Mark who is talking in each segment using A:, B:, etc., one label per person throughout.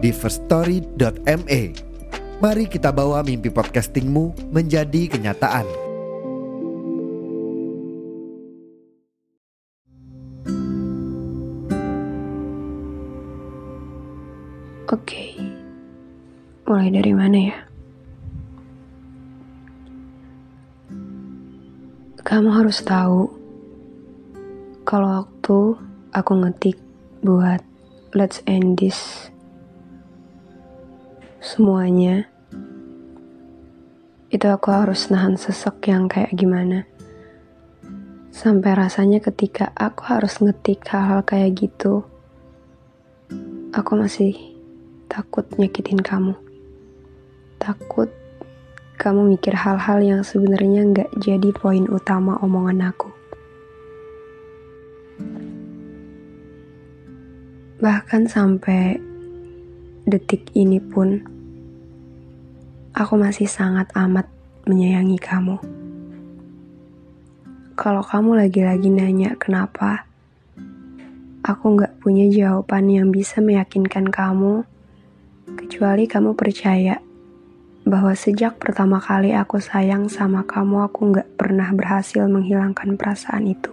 A: di firststory.me. Mari kita bawa mimpi podcastingmu menjadi kenyataan.
B: Oke, mulai dari mana ya? Kamu harus tahu kalau waktu aku ngetik buat let's end this semuanya. Itu aku harus nahan sesek yang kayak gimana. Sampai rasanya ketika aku harus ngetik hal-hal kayak gitu aku masih takut nyakitin kamu. Takut kamu mikir hal-hal yang sebenarnya nggak jadi poin utama omongan aku. Bahkan sampai detik ini pun aku masih sangat amat menyayangi kamu. Kalau kamu lagi-lagi nanya kenapa, aku nggak punya jawaban yang bisa meyakinkan kamu, kecuali kamu percaya bahwa sejak pertama kali aku sayang sama kamu, aku nggak pernah berhasil menghilangkan perasaan itu.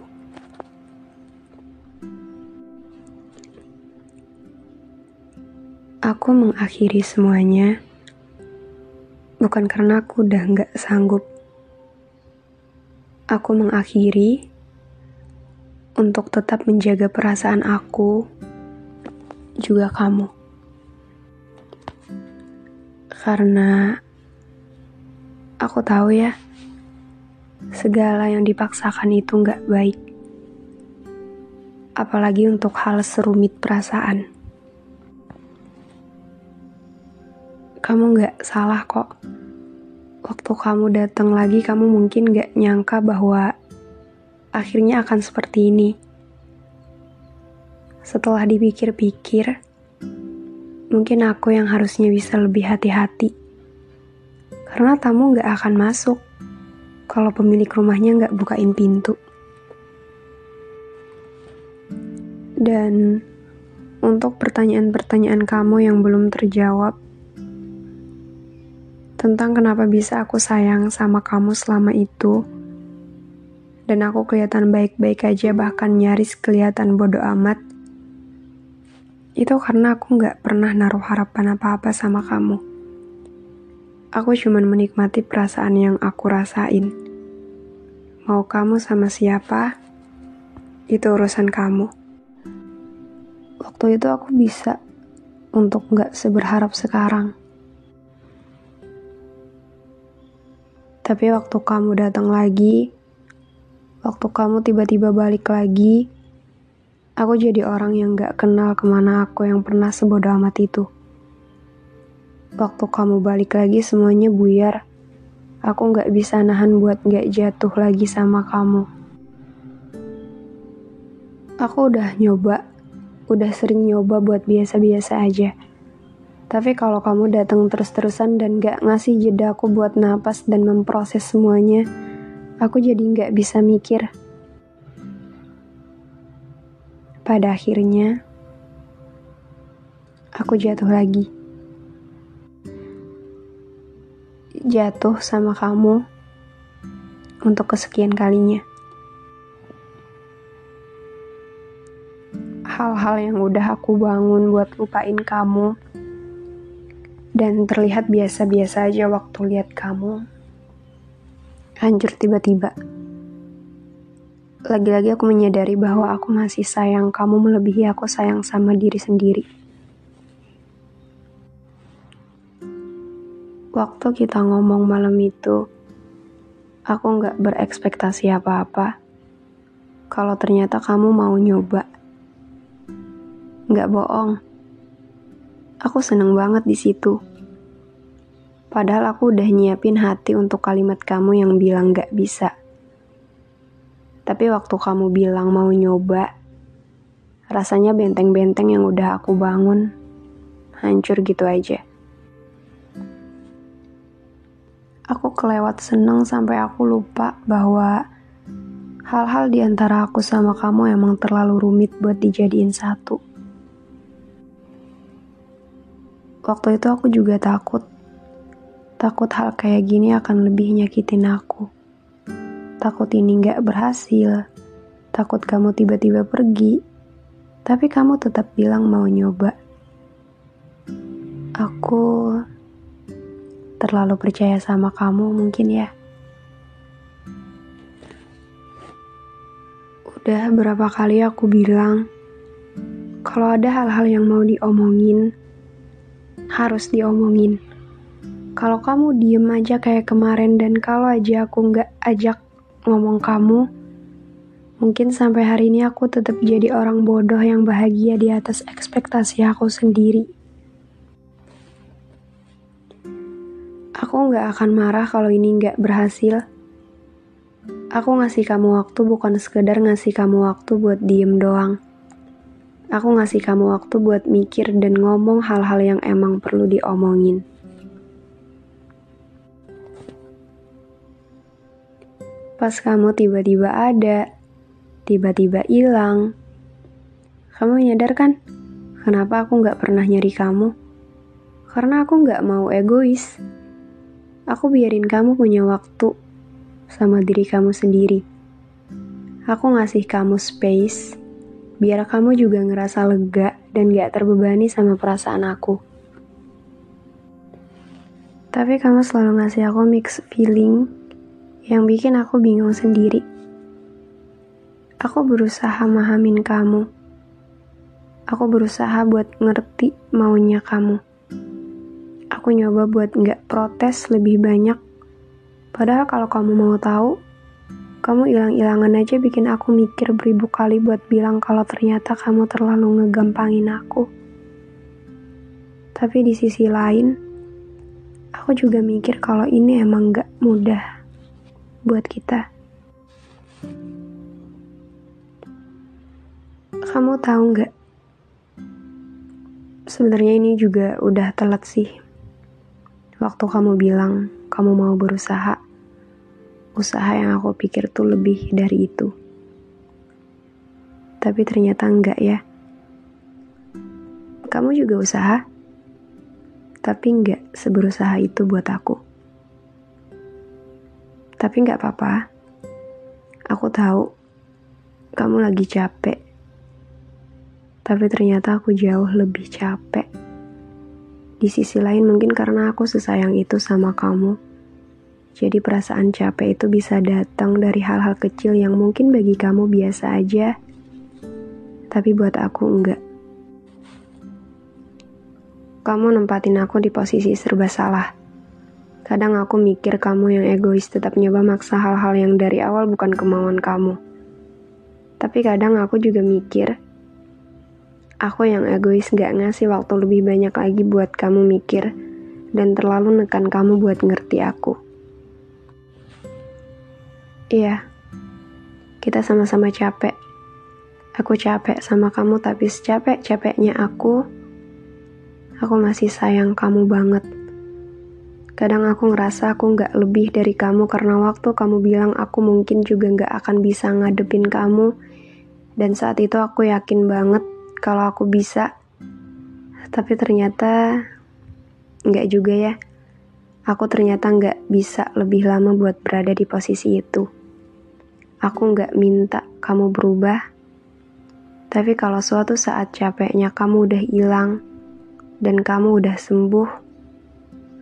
B: Aku mengakhiri semuanya bukan karena aku udah nggak sanggup. Aku mengakhiri untuk tetap menjaga perasaan aku, juga kamu. Karena aku tahu ya, segala yang dipaksakan itu nggak baik. Apalagi untuk hal serumit perasaan. Kamu gak salah kok. Waktu kamu datang lagi, kamu mungkin gak nyangka bahwa akhirnya akan seperti ini. Setelah dipikir-pikir, mungkin aku yang harusnya bisa lebih hati-hati. Karena tamu gak akan masuk kalau pemilik rumahnya gak bukain pintu. Dan untuk pertanyaan-pertanyaan kamu yang belum terjawab, tentang kenapa bisa aku sayang sama kamu selama itu. Dan aku kelihatan baik-baik aja bahkan nyaris kelihatan bodoh amat. Itu karena aku gak pernah naruh harapan apa-apa sama kamu. Aku cuman menikmati perasaan yang aku rasain. Mau kamu sama siapa, itu urusan kamu. Waktu itu aku bisa untuk gak seberharap sekarang. Tapi waktu kamu datang lagi, waktu kamu tiba-tiba balik lagi, aku jadi orang yang gak kenal ke mana aku yang pernah sebodoh amat itu. Waktu kamu balik lagi semuanya buyar. Aku gak bisa nahan buat gak jatuh lagi sama kamu. Aku udah nyoba, udah sering nyoba buat biasa-biasa aja. Tapi kalau kamu datang terus-terusan dan gak ngasih jeda aku buat napas dan memproses semuanya, aku jadi gak bisa mikir. Pada akhirnya, aku jatuh lagi. Jatuh sama kamu untuk kesekian kalinya. Hal-hal yang udah aku bangun buat lupain kamu dan terlihat biasa-biasa aja waktu lihat kamu hancur tiba-tiba. Lagi-lagi aku menyadari bahwa aku masih sayang kamu melebihi aku sayang sama diri sendiri. Waktu kita ngomong malam itu, aku nggak berekspektasi apa-apa. Kalau ternyata kamu mau nyoba, nggak bohong Aku seneng banget di situ. Padahal aku udah nyiapin hati untuk kalimat kamu yang bilang gak bisa. Tapi waktu kamu bilang mau nyoba, rasanya benteng-benteng yang udah aku bangun hancur gitu aja. Aku kelewat seneng sampai aku lupa bahwa hal-hal di antara aku sama kamu emang terlalu rumit buat dijadiin satu. Waktu itu aku juga takut. Takut hal kayak gini akan lebih nyakitin aku. Takut ini gak berhasil. Takut kamu tiba-tiba pergi. Tapi kamu tetap bilang mau nyoba. Aku terlalu percaya sama kamu mungkin ya. Udah berapa kali aku bilang, kalau ada hal-hal yang mau diomongin, harus diomongin. Kalau kamu diem aja kayak kemarin dan kalau aja aku nggak ajak ngomong kamu, mungkin sampai hari ini aku tetap jadi orang bodoh yang bahagia di atas ekspektasi aku sendiri. Aku nggak akan marah kalau ini nggak berhasil. Aku ngasih kamu waktu bukan sekedar ngasih kamu waktu buat diem doang Aku ngasih kamu waktu buat mikir dan ngomong hal-hal yang emang perlu diomongin. Pas kamu tiba-tiba ada, tiba-tiba hilang. Kamu nyadar kan? Kenapa aku gak pernah nyari kamu? Karena aku gak mau egois. Aku biarin kamu punya waktu sama diri kamu sendiri. Aku ngasih kamu space biar kamu juga ngerasa lega dan gak terbebani sama perasaan aku. Tapi kamu selalu ngasih aku mix feeling yang bikin aku bingung sendiri. Aku berusaha mahamin kamu. Aku berusaha buat ngerti maunya kamu. Aku nyoba buat gak protes lebih banyak. Padahal kalau kamu mau tahu, kamu hilang-hilangan aja bikin aku mikir beribu kali buat bilang kalau ternyata kamu terlalu ngegampangin aku. Tapi di sisi lain, aku juga mikir kalau ini emang gak mudah buat kita. Kamu tahu gak? Sebenarnya ini juga udah telat sih. Waktu kamu bilang kamu mau berusaha usaha yang aku pikir tuh lebih dari itu. Tapi ternyata enggak ya. Kamu juga usaha, tapi enggak seberusaha itu buat aku. Tapi enggak apa-apa. Aku tahu kamu lagi capek. Tapi ternyata aku jauh lebih capek. Di sisi lain mungkin karena aku sesayang itu sama kamu jadi perasaan capek itu bisa datang dari hal-hal kecil yang mungkin bagi kamu biasa aja, tapi buat aku enggak. Kamu nempatin aku di posisi serba salah. Kadang aku mikir kamu yang egois tetap nyoba maksa hal-hal yang dari awal bukan kemauan kamu. Tapi kadang aku juga mikir, aku yang egois gak ngasih waktu lebih banyak lagi buat kamu mikir dan terlalu nekan kamu buat ngerti aku. Iya, kita sama-sama capek. Aku capek sama kamu, tapi secapek-capeknya aku, aku masih sayang kamu banget. Kadang aku ngerasa aku nggak lebih dari kamu karena waktu kamu bilang aku mungkin juga nggak akan bisa ngadepin kamu. Dan saat itu aku yakin banget kalau aku bisa. Tapi ternyata nggak juga ya. Aku ternyata nggak bisa lebih lama buat berada di posisi itu. Aku nggak minta kamu berubah, tapi kalau suatu saat capeknya kamu udah hilang dan kamu udah sembuh,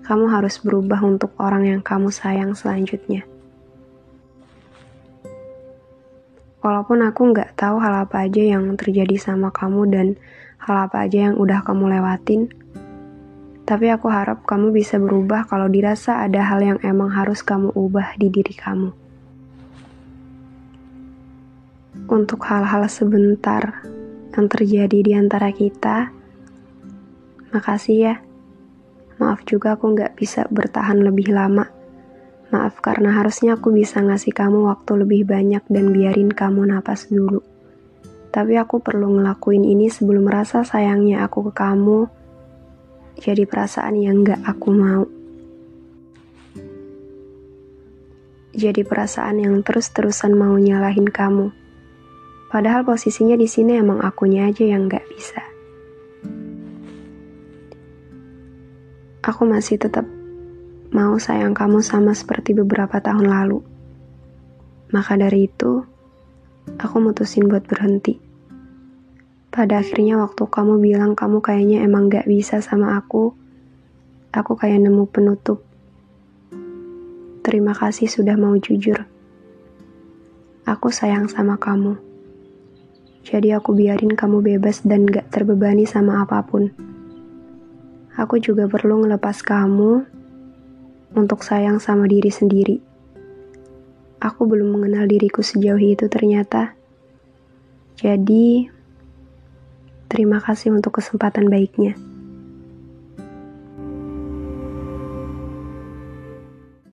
B: kamu harus berubah untuk orang yang kamu sayang selanjutnya. Walaupun aku nggak tahu hal apa aja yang terjadi sama kamu dan hal apa aja yang udah kamu lewatin, tapi aku harap kamu bisa berubah kalau dirasa ada hal yang emang harus kamu ubah di diri kamu untuk hal-hal sebentar yang terjadi di antara kita, Makasih ya. Juga aku nggak bisa bertahan lebih lama. Maaf karena harusnya aku bisa ngasih kamu waktu lebih banyak dan biarin kamu napas dulu. Tapi aku perlu ngelakuin ini sebelum rasa sayangnya aku ke kamu jadi perasaan yang nggak aku mau. Jadi perasaan yang terus-terusan mau nyalahin kamu. Padahal posisinya di sini emang akunya aja yang nggak bisa. Aku masih tetap mau sayang kamu sama seperti beberapa tahun lalu. Maka dari itu, aku mutusin buat berhenti. Pada akhirnya waktu kamu bilang kamu kayaknya emang gak bisa sama aku, aku kayak nemu penutup. Terima kasih sudah mau jujur. Aku sayang sama kamu. Jadi aku biarin kamu bebas dan gak terbebani sama apa pun aku juga perlu ngelepas kamu untuk sayang sama diri sendiri. Aku belum mengenal diriku sejauh itu ternyata. Jadi, terima kasih untuk kesempatan baiknya.